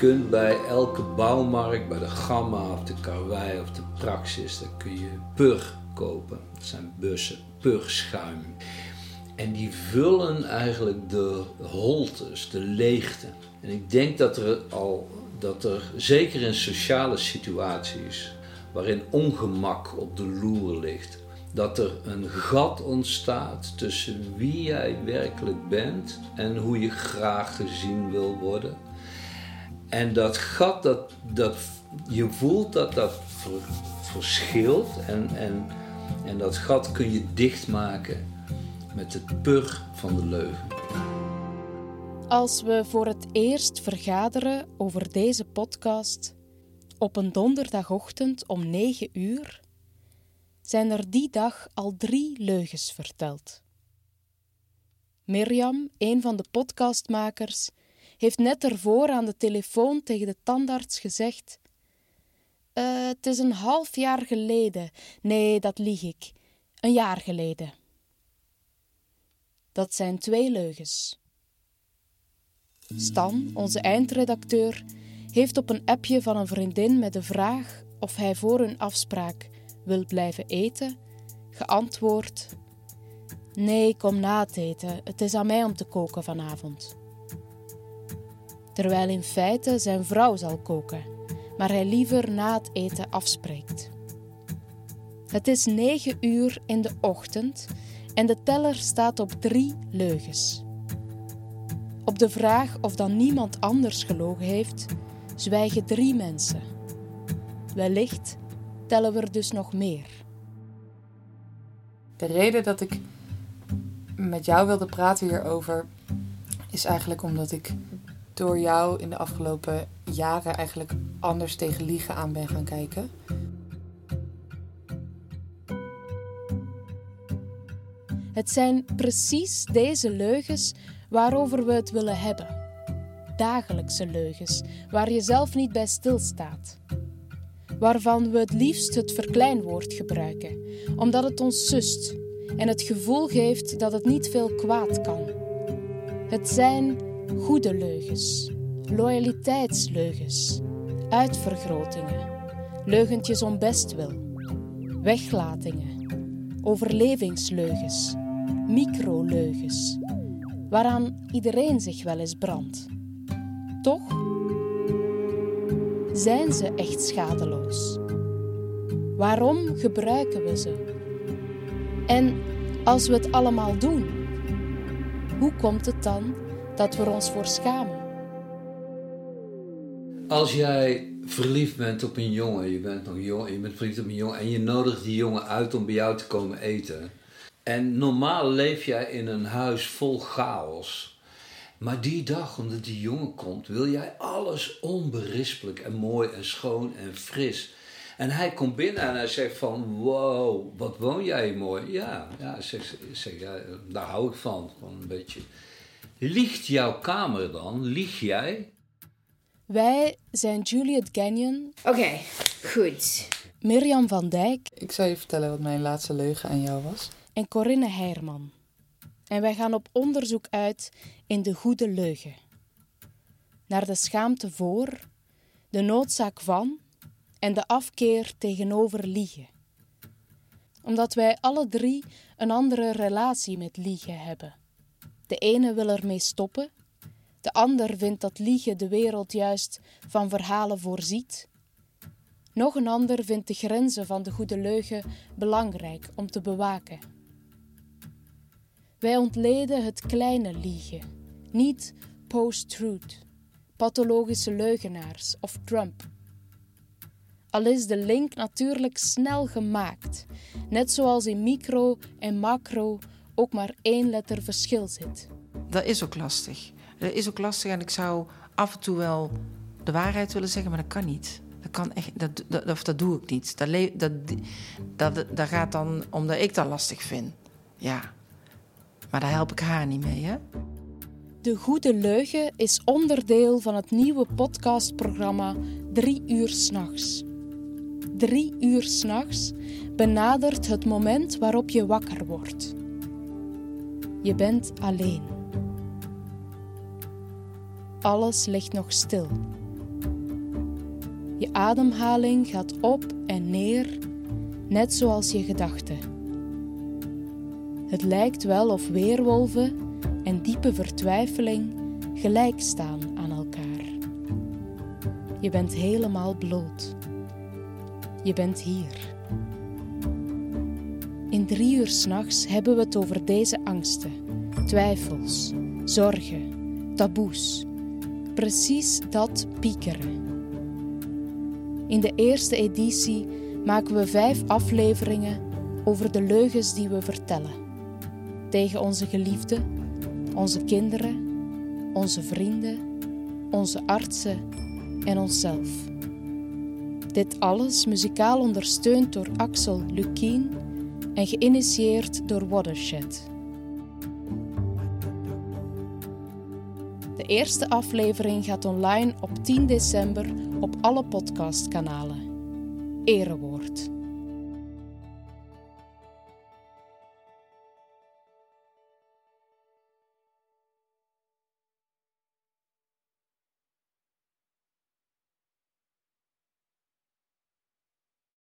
kunt bij elke bouwmarkt, bij de Gamma of de Karwei of de Praxis, daar kun je pur kopen. Dat zijn bussen, purschuim. En die vullen eigenlijk de holtes, de leegte. En ik denk dat er al, dat er zeker in sociale situaties waarin ongemak op de loer ligt, dat er een gat ontstaat tussen wie jij werkelijk bent en hoe je graag gezien wil worden. En dat gat, dat, dat, je voelt dat dat verschilt en, en, en dat gat kun je dichtmaken met het pur van de leugen. Als we voor het eerst vergaderen over deze podcast op een donderdagochtend om 9 uur, zijn er die dag al drie leugens verteld. Mirjam, een van de podcastmakers, heeft net ervoor aan de telefoon tegen de tandarts gezegd: uh, Het is een half jaar geleden. Nee, dat lieg ik. Een jaar geleden. Dat zijn twee leugens. Stan, onze eindredacteur, heeft op een appje van een vriendin met de vraag of hij voor hun afspraak wil blijven eten, geantwoord: Nee, kom na het eten. Het is aan mij om te koken vanavond. Terwijl in feite zijn vrouw zal koken, maar hij liever na het eten afspreekt. Het is negen uur in de ochtend en de teller staat op drie leugens. Op de vraag of dan niemand anders gelogen heeft, zwijgen drie mensen. Wellicht tellen we er dus nog meer. De reden dat ik met jou wilde praten hierover is eigenlijk omdat ik door jou in de afgelopen jaren eigenlijk anders tegen liegen aan ben gaan kijken. Het zijn precies deze leugens waarover we het willen hebben. Dagelijkse leugens, waar je zelf niet bij stilstaat. Waarvan we het liefst het verkleinwoord gebruiken, omdat het ons sust en het gevoel geeft dat het niet veel kwaad kan. Het zijn goede leugens, loyaliteitsleugens, uitvergrotingen, leugentjes om bestwil, weglatingen, overlevingsleugens, microleugens, waaraan iedereen zich wel eens brandt. Toch zijn ze echt schadeloos. Waarom gebruiken we ze? En als we het allemaal doen, hoe komt het dan dat we ons voor schamen? Als jij verliefd bent op een jongen, je bent nog jong, je bent verliefd op een jongen en je nodigt die jongen uit om bij jou te komen eten. En normaal leef jij in een huis vol chaos. Maar die dag, omdat die jongen komt, wil jij alles onberispelijk en mooi en schoon en fris. En hij komt binnen en hij zegt van, wow, wat woon jij mooi. Ja, ja, zeg, zeg, ja daar hou ik van, gewoon een beetje. Liegt jouw kamer dan? Lieg jij? Wij zijn Juliet Gagnon. Oké, goed. Mirjam van Dijk. Ik zal je vertellen wat mijn laatste leugen aan jou was. En Corinne Heerman. En wij gaan op onderzoek uit in de goede leugen. Naar de schaamte voor, de noodzaak van en de afkeer tegenover liegen. Omdat wij alle drie een andere relatie met liegen hebben. De ene wil ermee stoppen, de ander vindt dat liegen de wereld juist van verhalen voorziet. Nog een ander vindt de grenzen van de goede leugen belangrijk om te bewaken. Wij ontleden het kleine liegen, niet post-truth, pathologische leugenaars of Trump. Al is de link natuurlijk snel gemaakt, net zoals in micro en macro ook maar één letter verschil zit. Dat is ook lastig. Dat is ook lastig en ik zou af en toe wel de waarheid willen zeggen, maar dat kan niet. Dat kan echt, dat, dat, dat, dat doe ik niet. Dat, dat, dat, dat gaat dan omdat ik dat lastig vind. Ja. Maar daar help ik haar niet mee, hè? De Goede Leugen is onderdeel van het nieuwe podcastprogramma Drie uur s'nachts. Drie uur s'nachts benadert het moment waarop je wakker wordt. Je bent alleen. Alles ligt nog stil. Je ademhaling gaat op en neer, net zoals je gedachten. Het lijkt wel of weerwolven en diepe vertwijfeling gelijk staan aan elkaar. Je bent helemaal bloot. Je bent hier. In drie uur s'nachts hebben we het over deze angsten, twijfels, zorgen, taboes. Precies dat piekeren. In de eerste editie maken we vijf afleveringen over de leugens die we vertellen. Tegen onze geliefden, onze kinderen, onze vrienden, onze artsen en onszelf. Dit alles muzikaal ondersteund door Axel Lukien en geïnitieerd door Watershed. De eerste aflevering gaat online op 10 december op alle podcastkanalen. Erewoord.